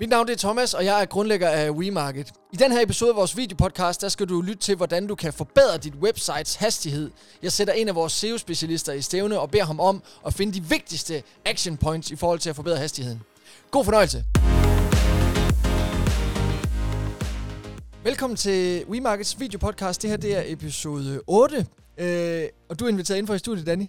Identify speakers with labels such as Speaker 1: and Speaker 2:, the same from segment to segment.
Speaker 1: Mit navn er Thomas, og jeg er grundlægger af WeMarket. I den her episode af vores videopodcast, der skal du lytte til, hvordan du kan forbedre dit websites hastighed. Jeg sætter en af vores SEO-specialister i stævne og beder ham om at finde de vigtigste action points i forhold til at forbedre hastigheden. God fornøjelse! Velkommen til WeMarkets videopodcast. Det her det er episode 8, øh, og du er inviteret ind for i studiet, Danny.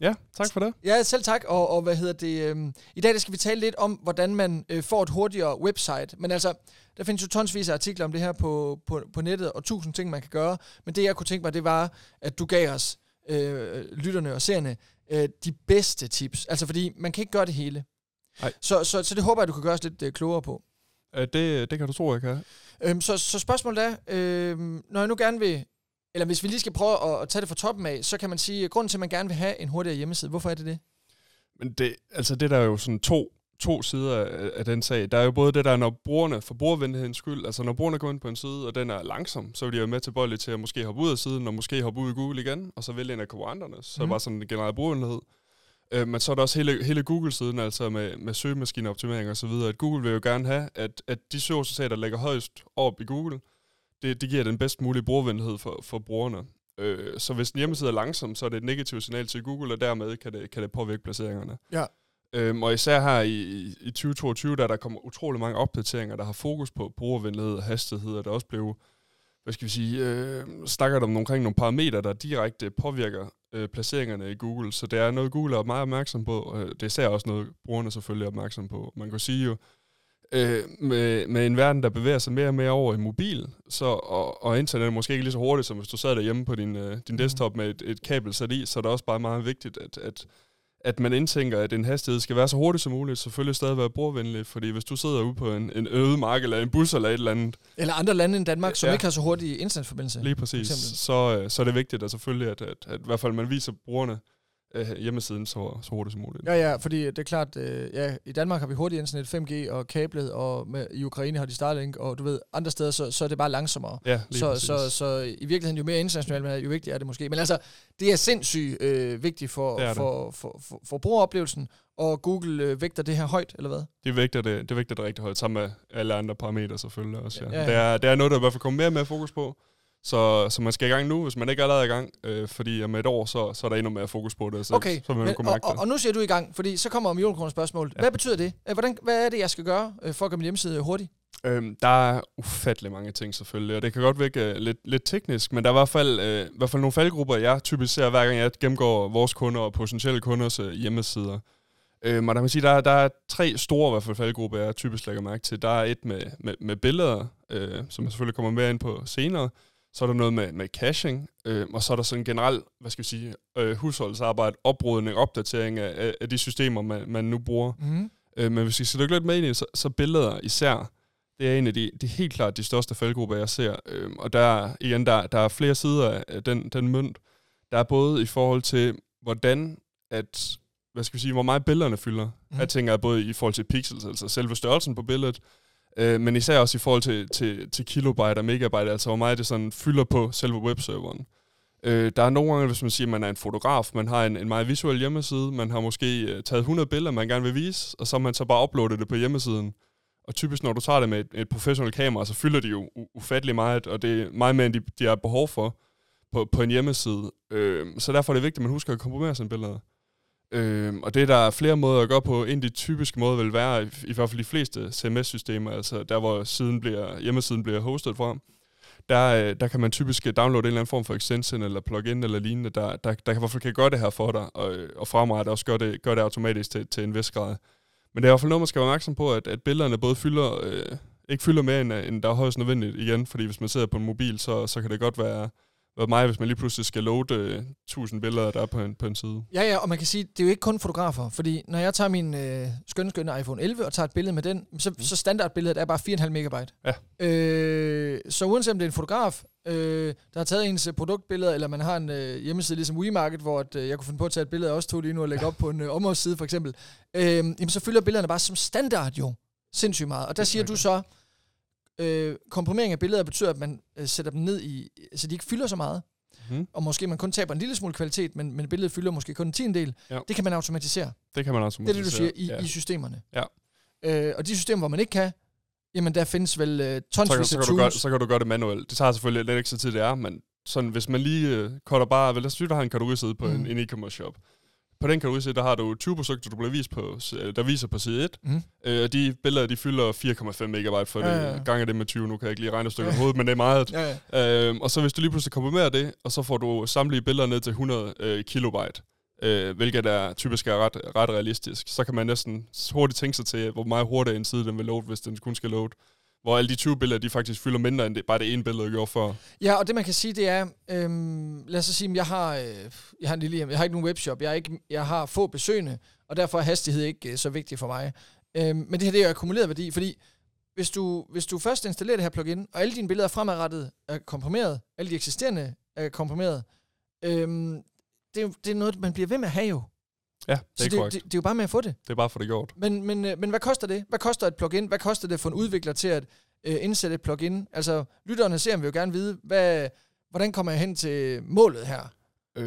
Speaker 2: Ja, tak for det.
Speaker 1: Ja, selv tak. Og, og hvad hedder det? Øh, I dag der skal vi tale lidt om, hvordan man øh, får et hurtigere website. Men altså, der findes jo tonsvis af artikler om det her på, på, på nettet, og tusind ting, man kan gøre. Men det, jeg kunne tænke mig, det var, at du gav os, øh, lytterne og seerne, øh, de bedste tips. Altså, fordi man kan ikke gøre det hele.
Speaker 2: Nej.
Speaker 1: Så, så, så det håber jeg, du kan gøre os lidt øh, klogere på.
Speaker 2: Øh, det, det kan du tro, jeg kan.
Speaker 1: Øhm, så, så spørgsmålet er, øh, når jeg nu gerne vil, eller hvis vi lige skal prøve at, at tage det fra toppen af, så kan man sige, at grunden til, at man gerne vil have en hurtigere hjemmeside, hvorfor er det det?
Speaker 2: Men det, altså det der er jo sådan to, to sider af, af den sag. Der er jo både det der, når brugerne, for brugervenlighedens skyld, altså når brugerne går ind på en side, og den er langsom, så vil de jo med tilbøjelige til at måske hoppe ud af siden, og måske hoppe ud i Google igen, og så vælge en af konkurrenterne. Så mm. er det bare sådan en generel brugervenlighed. Øh, men så er der også hele, hele Google-siden, altså med, med søgemaskineoptimering og så videre, at Google vil jo gerne have, at, at de søgeresultater, der ligger højst op i Google, det, det giver den bedst mulige brugervenlighed for, for brugerne. Øh, så hvis en hjemmeside er langsom, så er det et negativt signal til Google, og dermed kan det, kan det påvirke placeringerne.
Speaker 1: Ja.
Speaker 2: Øhm, og især her i, i 2022, der der kommer utrolig mange opdateringer, der har fokus på brugervenlighed og hastighed, og der også blev, hvad skal vi sige, øh, snakker om omkring nogle parametre, der direkte påvirker øh, placeringerne i Google. Så det er noget, Google er meget opmærksom på. Øh, det er især også noget, brugerne selvfølgelig er opmærksom på. Man kan sige jo, øh, med, med en verden, der bevæger sig mere og mere over i mobil, så, og, og internet er måske ikke lige så hurtigt, som hvis du sad derhjemme på din, øh, din desktop med et, et kabel sat i, så er det også bare meget vigtigt, at, at, at man indtænker, at en hastighed skal være så hurtigt som muligt, selvfølgelig stadig være brugervenlig, fordi hvis du sidder ude på en, en øde mark, eller en bus, eller et eller andet...
Speaker 1: Eller andre lande end Danmark, som
Speaker 2: Ja.
Speaker 1: ikke har så hurtig internetforbindelse.
Speaker 2: Lige præcis. Så, øh, så er det vigtigt, at selvfølgelig, at, at, at, i hvert fald man viser brugerne øh, hjemmesiden så, så hurtigt som muligt.
Speaker 1: Ja, ja, fordi det er klart, øh, ja, i Danmark har vi hurtig internet, 5G og kablet, og med, i Ukraine har de Starlink, og du ved, andre steder, så, så er det bare langsommere.
Speaker 2: Ja, lige
Speaker 1: Så,
Speaker 2: præcis.
Speaker 1: så, så i virkeligheden, jo mere internationalt man er, jo vigtigere er det måske. Men altså, det er sindssygt øh, vigtigt for,
Speaker 2: Det det.
Speaker 1: for, for, for, for brugeroplevelsen, og Google øh, vægter det her højt, eller hvad?
Speaker 2: Det vægter det, det vægter det rigtig højt, sammen med alle andre parametre selvfølgelig også. Ja.
Speaker 1: Ja,
Speaker 2: Ja,
Speaker 1: ja.
Speaker 2: Det, er, det er noget, der i hvert fald kommer mere og mere fokus på. Så, så man skal i gang nu, hvis man ikke allerede er i gang, øh, fordi om et år, så, så er der endnu mere fokus på det. Så,
Speaker 1: Okay,
Speaker 2: så vil man
Speaker 1: men,
Speaker 2: kunne
Speaker 1: og,
Speaker 2: mærke
Speaker 1: og,
Speaker 2: det.
Speaker 1: og nu siger du i gang, fordi så kommer millionkroner spørgsmål.
Speaker 2: Ja.
Speaker 1: Hvad betyder det? Øh, Hvordan, hvad er det, jeg skal gøre øh, for at gøre min hjemmeside hurtig?
Speaker 2: Øhm, der er ufattelig mange ting selvfølgelig, og det kan godt virke øh, lidt, lidt teknisk, men der er i hvert fald, øh, i hvert fald nogle faldgrupper, jeg typisk ser, hver gang jeg gennemgår vores kunder og potentielle kunders øh, hjemmesider. Øhm, og der kan man sige, der, der er tre store i hvert fald faldgrupper, jeg typisk lægger mærke til. Der er et med, med, med billeder, øh, som jeg selvfølgelig kommer mere ind på senere. Så er der noget med, med caching, øh, og så er der sådan generelt, hvad skal vi sige, øh, husholdsarbejde, oprydning, opdatering af, af, de systemer, man, man nu bruger.
Speaker 1: Mm-hmm.
Speaker 2: Øh, men hvis vi skal dykke lidt med ind i det, så, så billeder især, det er en af de, de helt klart de største faldgrupper, jeg ser. Øh, og der er, igen, der, der er flere sider af- den, den mønt. Der er både i forhold til, hvordan at, hvad skal vi sige, hvor meget billederne fylder. Mm. Jeg tænker både i forhold til pixels, altså selve størrelsen på billedet, øh, men især også i forhold til, til, til kilobyte og megabyte, altså hvor meget det sådan fylder på selve webserveren. Øh, der er nogle gange, hvis man siger, at man er en fotograf, man har en, en meget visuel hjemmeside, man har måske øh, taget 100 billeder, man gerne vil vise, og så man så bare uploadet det på hjemmesiden. Og typisk, når du tager det med et, et professionelt kamera, så fylder de jo u- ufattelig meget, og det er meget mere, end de, de har behov for på, på en hjemmeside. Øh, så derfor er det vigtigt, at man husker at komprimere sine billeder. Øh, og det er der flere måder at gøre på. En af de typiske måder vil være, i, i hvert fald de fleste CMS-systemer, altså der hvor siden bliver, hjemmesiden bliver hostet fra, der, øh, der kan man typisk downloade en eller anden form for extension eller plugin eller lignende, der, der, der kan i hvert fald kan gøre det her for dig, og, og fremrettet også gøre det, gør det automatisk til, til en vis grad. Men det er i hvert fald noget, man skal være opmærksom på, at, at billederne både fylder, øh, ikke fylder mere, end, end der er højst nødvendigt igen, fordi hvis man sidder på en mobil, så, så kan det godt være, være mig, hvis man lige pludselig skal loade øh, 1000 billeder, der er på en, på en side.
Speaker 1: Ja, ja, og man kan sige, det er jo ikke kun fotografer, fordi når jeg tager min øh, skønne, skønne iPhone 11 og tager et billede med den, så, mm. så standardbilledet er bare 4,5 megabyte.
Speaker 2: Ja.
Speaker 1: Øh, så uanset om det er en fotograf, øh, der har taget ens øh, produktbilleder, eller man har en øh, hjemmeside ligesom WeMarket, hvor at, øh, jeg kunne finde på at tage et billede af os to lige nu og lægge op på en øh, områdsside for eksempel, øh, jamen så fylder billederne bare som standard jo sindssygt meget. Og der siger du så, øh, komprimering af billeder betyder, at man øh, sætter dem ned i, så de ikke fylder så meget.
Speaker 2: Mm.
Speaker 1: og måske man kun taber en lille smule kvalitet, men, men billedet fylder måske kun en tiendel,
Speaker 2: Ja.
Speaker 1: det kan man automatisere.
Speaker 2: Det kan man også
Speaker 1: Det er det, du siger, i,
Speaker 2: ja.
Speaker 1: i systemerne.
Speaker 2: Ja.
Speaker 1: Øh, og de systemer, hvor man ikke kan, Jamen, der findes vel
Speaker 2: Så,
Speaker 1: tonsvis
Speaker 2: kan-
Speaker 1: af
Speaker 2: så, kan du gøre,
Speaker 1: tools.
Speaker 2: så kan du gøre det manuelt. Det tager selvfølgelig lidt ekstra tid, det er, men sådan, hvis man lige øh, cutter bare... Vel, lad os sige, du har en kategoriside på mm.
Speaker 1: Mm.
Speaker 2: en, en e-commerce shop. På den kategoriside, der har du 20 produkter, du bliver vist på, øh, der viser på side 1.
Speaker 1: Mm.
Speaker 2: Øh, og de billeder, de fylder 4,5 megabyte for
Speaker 1: Ja,
Speaker 2: ja,
Speaker 1: ja, ja.
Speaker 2: det. Gange det med 20, nu kan jeg ikke lige regne et stykke
Speaker 1: Ja.
Speaker 2: ja. hovedet, men det er meget.
Speaker 1: Ja, ja.
Speaker 2: Øhm, og så hvis du lige pludselig komprimerer det, og så får du samtlige billeder ned til 100 øh, kilobyte, øh, hvilket er typisk er ret, ret realistisk, så kan man næsten hurtigt tænke sig til, hvor meget hurtigere en side den vil load, hvis den kun skal load. Hvor alle de 20 billeder, de faktisk fylder mindre end det, bare det ene billede, jeg gjorde før.
Speaker 1: Ja, og det man kan sige, det er, øhm, lad os så sige, jeg har, øh, jeg har en lille hjem, jeg har ikke nogen webshop, jeg, er ikke, jeg har få besøgende, og derfor er hastighed ikke øh, så vigtig for mig. Øhm, men det her det er jo akkumuleret værdi, fordi hvis du, hvis du først installerer det her plugin, og alle dine billeder fremadrettet er komprimeret, alle de eksisterende er komprimeret, øhm, det, er det er noget, man bliver ved med at have jo.
Speaker 2: Ja, det
Speaker 1: Så
Speaker 2: er
Speaker 1: det,
Speaker 2: korrekt.
Speaker 1: det, det er jo bare med at få det.
Speaker 2: Det er bare for det gjort.
Speaker 1: Men, men, øh, men hvad koster det? Hvad koster et plugin? Hvad koster det for en udvikler til at øh, indsætte et plugin? Altså, lytterne ser, vil jo gerne vide, hvad, hvordan kommer jeg hen til målet her?
Speaker 2: Øh,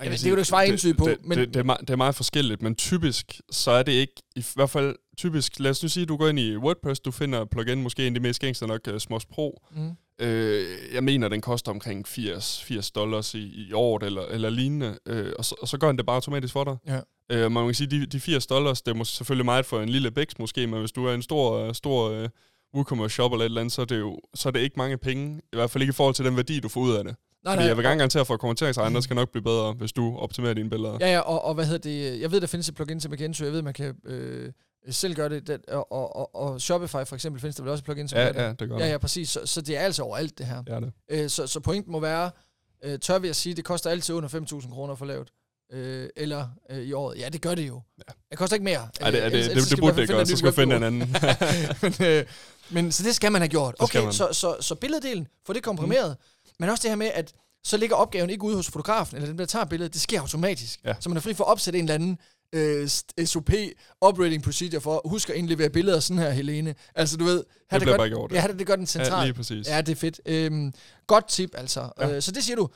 Speaker 1: Jeg ved, det kan du ikke svare entydigt på,
Speaker 2: Det,
Speaker 1: men-
Speaker 2: det, det, er meget, det er meget forskelligt, men typisk, så er det ikke, i hvert fald typisk, lad os nu sige, du går ind i WordPress, du finder plugin, måske en af de mest gængste nok, uh, Smos Pro.
Speaker 1: Mm.
Speaker 2: Øh, jeg mener, den koster omkring 80, 80 dollars i, i året, eller, eller lignende, øh, og, så, og så gør den det bare automatisk for dig.
Speaker 1: Ja.
Speaker 2: Øh, man kan sige, de, de 80 dollars, det er selvfølgelig meget for en lille bæks måske, men hvis du er en stor, stor øh, WooCommerce shop eller et eller andet, så er, det jo, så er det ikke mange penge, i hvert fald ikke i forhold til den værdi, du får ud af det.
Speaker 1: Nej,
Speaker 2: Fordi jeg vil gerne garantere for, at kommenteringsregner skal nok blive bedre, hvis du optimerer dine billeder.
Speaker 1: Ja, ja, og, og hvad hedder det? Jeg ved, der findes et plugin til Magento. Jeg ved, man kan øh, selv gøre det. det og, og, og, Shopify for eksempel findes der vel også et plugin, som
Speaker 2: Ja,
Speaker 1: gør det.
Speaker 2: ja, det gør
Speaker 1: ja, ja, præcis. Så, så det er altså overalt, det her.
Speaker 2: Ja, det.
Speaker 1: Øh, så, så pointen må være, øh, tør vi at sige, det koster altid under 5.000 kroner for lavet. Øh, eller øh, i året. Ja, det gør det jo.
Speaker 2: Ja.
Speaker 1: Det koster ikke mere.
Speaker 2: Ej, det,
Speaker 1: Øh,
Speaker 2: det,
Speaker 1: ellers-
Speaker 2: det,
Speaker 1: ellers
Speaker 2: det, det burde det gøre, så skal finde en anden.
Speaker 1: men, øh, men, så det skal man have gjort. Okay, så, så, så billeddelen, få det komprimeret. Mm. Men også det her med, at så ligger opgaven ikke ude hos fotografen, eller den, der tager billedet. Det sker automatisk.
Speaker 2: Ja.
Speaker 1: Så man er fri for at opsætte en eller anden øh, SOP, operating procedure for, husk at indlevere billeder sådan her, Helene. Altså, du ved, her
Speaker 2: Det bare gjort.
Speaker 1: ja, her, det gør den
Speaker 2: ja,
Speaker 1: centralt.
Speaker 2: lige præcis.
Speaker 1: Ja, det er fedt. Øhm, godt tip, altså.
Speaker 2: Ja.
Speaker 1: Ja. Øh, så det siger du,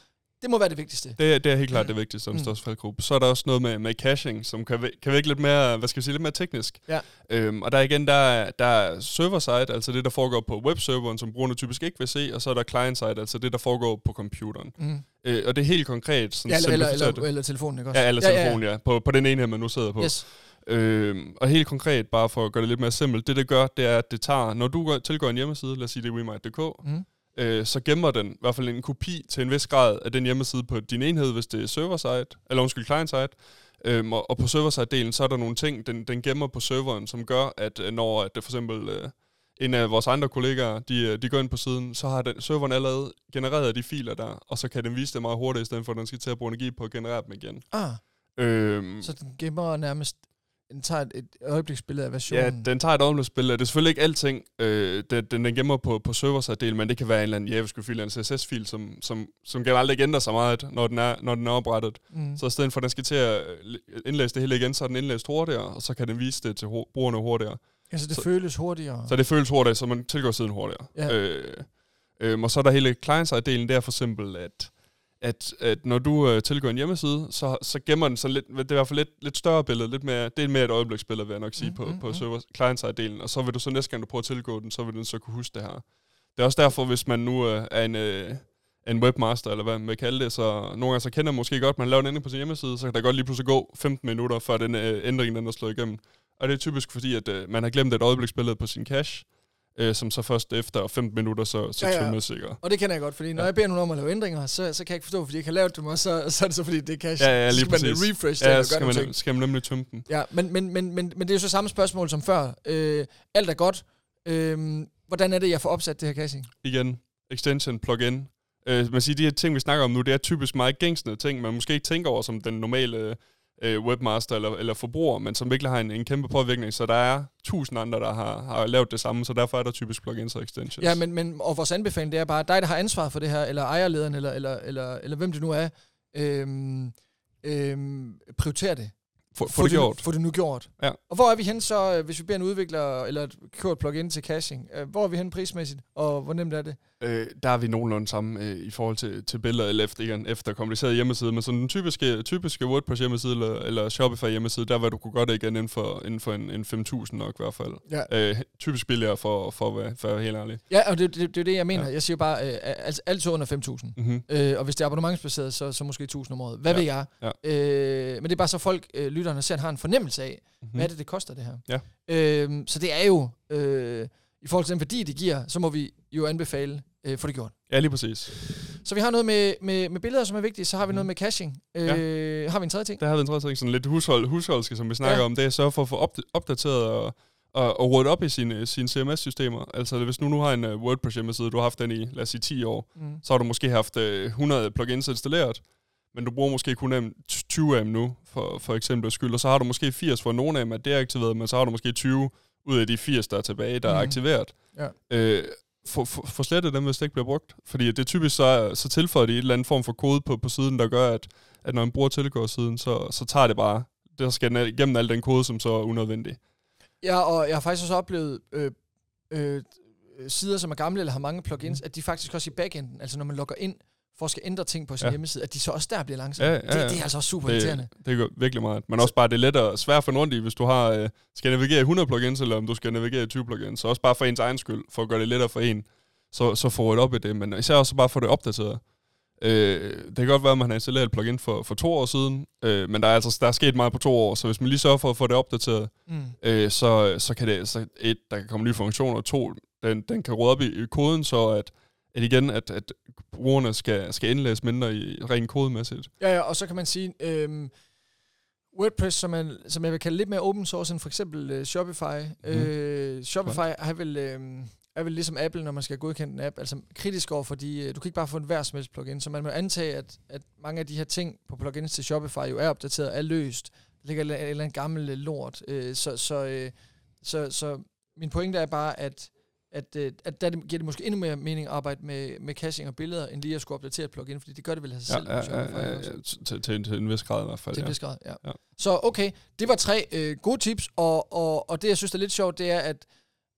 Speaker 1: det må være det vigtigste.
Speaker 2: Det, er- det er helt klart det vigtigste som
Speaker 1: Mm.
Speaker 2: største faldgruppe. Så er der også noget med, med caching, som kan, kan virke lidt mere, hvad skal vi sige, lidt mere teknisk.
Speaker 1: Ja.
Speaker 2: Øhm, og der igen, der er, der er server-side, altså det, der foregår på webserveren, som brugerne typisk ikke vil se, og så er der client-side, altså det, der foregår på computeren.
Speaker 1: Mm.
Speaker 2: Øh, og det er helt konkret. Sådan
Speaker 1: Ja, eller, eller,
Speaker 2: simplificeret.
Speaker 1: eller, eller telefonen, ikke også?
Speaker 2: ja, eller telefonen, ja, ja. På, på den enhed, man nu sidder på.
Speaker 1: Yes.
Speaker 2: Øhm, og helt konkret, bare for at gøre det lidt mere simpelt, det det gør, det er, at det tager, når du går, tilgår en hjemmeside, lad os sige det er WeMind.dk,
Speaker 1: Mm.
Speaker 2: Øh, så gemmer den i hvert fald en kopi til en vis grad af den hjemmeside på din enhed, hvis det er server-side, eller undskyld, client-side. Øhm, og, og på server-side-delen, så er der nogle ting, den, den gemmer på serveren, som gør, at øh, når at det for eksempel øh, en af vores andre kollegaer, de, øh, de går ind på siden, så har den, serveren allerede genereret de filer der, og så kan den vise det meget hurtigt, i stedet for at den skal til at bruge energi på at generere dem igen.
Speaker 1: Ah,
Speaker 2: Øhm,
Speaker 1: så den gemmer nærmest, den tager et, et øjebliksbillede af versionen.
Speaker 2: Ja, den tager et omløbsbillede. Det er selvfølgelig ikke alting, øh, den, den, den gemmer på, på serverside men det kan være en eller anden JavaScript-fil eller en CSS-fil, som, som, som generelt ikke ændrer sig meget, når den er, når den er oprettet.
Speaker 1: Mm.
Speaker 2: Så i stedet for, at den skal til at øh, indlæse det hele igen, så er den indlæst hurtigere, og så kan den vise det til brugerne hurtigere.
Speaker 1: altså, det
Speaker 2: så-
Speaker 1: føles hurtigere.
Speaker 2: Så det føles hurtigere, så man tilgår siden hurtigere.
Speaker 1: Ja.
Speaker 2: Øh, øh, og så er der hele client-side-delen, det er for eksempel, at at, at når du øh, tilgår en hjemmeside, så, så gemmer den så lidt, det er i hvert fald lidt, lidt større billede, lidt mere, det er mere et øjebliksbillede, vil jeg nok sige,
Speaker 1: Mm,
Speaker 2: på,
Speaker 1: mm,
Speaker 2: på server client-side-delen, og så vil du så næste gang, du prøver at tilgå den, så vil den så kunne huske det her. Det er også derfor, hvis man nu øh, er en, øh, en webmaster, eller hvad man vil kalde det, så nogle gange så kender man måske godt, at man laver en ændring på sin hjemmeside, så kan der godt lige pludselig gå 15 minutter, før den øh, ændring den er slået igennem. Og det er typisk fordi, at øh, man har glemt et øjebliksbillede på sin cache, øh, som så først efter 15 minutter, så, så
Speaker 1: Ja,
Speaker 2: ja,
Speaker 1: ja.
Speaker 2: ja. tømmes sikker.
Speaker 1: Og det kender jeg godt, fordi når
Speaker 2: Ja.
Speaker 1: jeg beder nogen om at lave ændringer, så, så kan jeg ikke forstå, fordi jeg ikke har lavet dem, og så, så er det så, fordi det cache.
Speaker 2: Ja, ja, lige
Speaker 1: skal man
Speaker 2: præcis.
Speaker 1: refresh det
Speaker 2: Ja,
Speaker 1: og gøre
Speaker 2: man, skal man nemlig tømme den.
Speaker 1: Ja, men, men, men, men, men det er jo så samme spørgsmål som før. Øh, alt er godt. Øh, hvordan er det, jeg får opsat det her caching?
Speaker 2: Igen, extension, plugin. Øh, man siger, de her ting, vi snakker om nu, det er typisk meget gængsende ting, man måske ikke tænker over som den normale øh, webmaster eller, eller forbruger, men som virkelig har en, en kæmpe påvirkning. Så der er tusind andre, der har, har lavet det samme, så derfor er der typisk plugins og extensions.
Speaker 1: Ja, men, men og vores anbefaling, det er bare dig, der har ansvar for det her, eller ejerlederen, eller, eller, eller, eller hvem det nu er, øhm, øhm, prioriter det.
Speaker 2: få, få det gjort.
Speaker 1: Få det nu gjort.
Speaker 2: Ja.
Speaker 1: Og hvor er vi hen så, øh, hvis vi beder en udvikler, eller kører et plugin til caching, øh, hvor er vi hen prismæssigt, og hvor nemt er det?
Speaker 2: Øh, der er vi nogenlunde samme øh, i forhold til, til billeder, eller efter, igen, efter kompliceret hjemmeside, men sådan den typiske, typiske WordPress hjemmeside, eller, eller Shopify hjemmeside, der var du kunne godt igen inden for, inden for en, en 5.000 nok i hvert fald.
Speaker 1: Ja.
Speaker 2: Øh, typisk billigere for, for, for, for at være helt ærlig.
Speaker 1: Ja, og det, det, det er det, jeg mener.
Speaker 2: Ja.
Speaker 1: Jeg siger bare, øh, altså alt under 5.000.
Speaker 2: Mm-hmm.
Speaker 1: Øh, og hvis det er abonnementsbaseret, så, så måske 1000 om året. Hvad
Speaker 2: Ja.
Speaker 1: ved jeg?
Speaker 2: Ja.
Speaker 1: Øh, men det er bare så folk, øh, lytterne ser, har en fornemmelse af,
Speaker 2: Mm-hmm.
Speaker 1: hvad er det, det koster det her.
Speaker 2: Ja.
Speaker 1: Øh, så det er jo, øh, i forhold til den værdi, det giver, så må vi jo anbefale, øh, få det gjort.
Speaker 2: Ja, lige præcis.
Speaker 1: Så vi har noget med, med, med billeder, som er vigtigt. Så har vi noget med caching. Øh, Har vi en tredje ting?
Speaker 2: Der har vi en tredje ting, sådan lidt hushold, husholdske, som vi snakker
Speaker 1: Ja.
Speaker 2: ja. om, det er sørge for at få opd- opdateret og, og, og rådet op i sine, sine CMS-systemer. Altså hvis nu, nu har en uh, WordPress hjemmeside, du har haft den i, lad os sige, 10 år,
Speaker 1: Mm.
Speaker 2: så har du måske haft uh, 100 plugins installeret, men du bruger måske kun um, 20 af dem nu, for, for eksempel skyld, og så har du måske 80, for nogle af dem er deaktiveret, men så har du måske 20 ud af de 80, der er tilbage, der mm. er
Speaker 1: Mhm.
Speaker 2: aktiveret.
Speaker 1: Ja.
Speaker 2: Øh, få, få, få slettet dem, hvis det ikke bliver brugt. Fordi det er typisk så, så tilføjer de et eller andet form for kode på, på siden, der gør, at, at når man bruger tilgårdssiden, så, så tager det bare, der skal den igennem al den kode, som så er unødvendig.
Speaker 1: Ja, og jeg har faktisk også oplevet øh, øh, sider, som er gamle eller har mange plugins,
Speaker 2: Mm.
Speaker 1: at de faktisk også i backenden, altså når man logger ind for at skal ændre ting på sin
Speaker 2: Ja.
Speaker 1: hjemmeside, at de så også der bliver langsomme.
Speaker 2: Ja, ja,
Speaker 1: Det,
Speaker 2: ja.
Speaker 1: det er altså også super irriterende.
Speaker 2: Det, det gør virkelig meget. Men også bare, det er lettere svært at finde rundt i, hvis du har, øh, skal navigere i 100 plugins, eller om du skal navigere i 20 plugins. Så også bare for ens egen skyld, for at gøre det lettere for en, så, så får det op i det. Men især også bare få det opdateret. Øh, det kan godt være, at man har installeret et plugin for, for to år siden, øh, men der er altså der er sket meget på to år, så hvis man lige sørger for at få det opdateret,
Speaker 1: Mm.
Speaker 2: øh, så, så kan det, så et, der kan komme nye funktioner, og to, den, den kan råde op i, i koden, så at, at igen, at, at brugerne skal, skal indlæse mindre i rent kodemæssigt.
Speaker 1: Ja, ja, og så kan man sige, øhm, WordPress, som, man, som jeg vil kalde lidt mere open source end for eksempel øh, Shopify. Mm. Øh, Shopify er vel, øh, er vel ligesom Apple, når man skal godkende en app, altså kritisk over, fordi øh, du kan ikke bare få en hver som helst plugin, så man må antage, at, at mange af de her ting på plugins til Shopify jo er opdateret, er løst. Der ligger et eller andet gammel lort. Øh, så, så, øh, så, så min pointe er bare, at at, øh, at der giver det måske endnu mere mening at arbejde med, med caching og billeder, end lige at skulle opdatere et plugin, fordi det gør det vel af sig selv.
Speaker 2: Ja, ja, ja, ja, ja, til, til, til en vis grad i hvert fald.
Speaker 1: Til en vis grad, ja.
Speaker 2: Ja.
Speaker 1: Så okay, det var tre øh, gode tips, og, og, og det jeg synes er lidt sjovt, det er, at,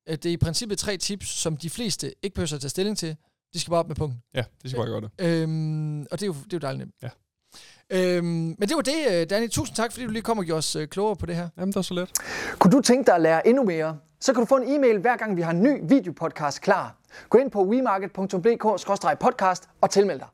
Speaker 1: at det er i princippet tre tips, som de fleste ikke behøver at tage stilling til. De skal bare op med punkten.
Speaker 2: ja, det skal bare gøre det.
Speaker 1: Øhm, og det er, jo, det er jo dejligt nemt.
Speaker 2: Ja.
Speaker 1: Øhm, men det var det, øh, Danny. Tusind tak, fordi du lige kom og gjorde os øh, klogere på det her.
Speaker 2: Jamen, det var så let.
Speaker 3: Kunne du tænke dig at lære endnu mere? Så kan du få en e-mail hver gang vi har en ny videopodcast klar. Gå ind på wemarket.dk-podcast og tilmeld dig.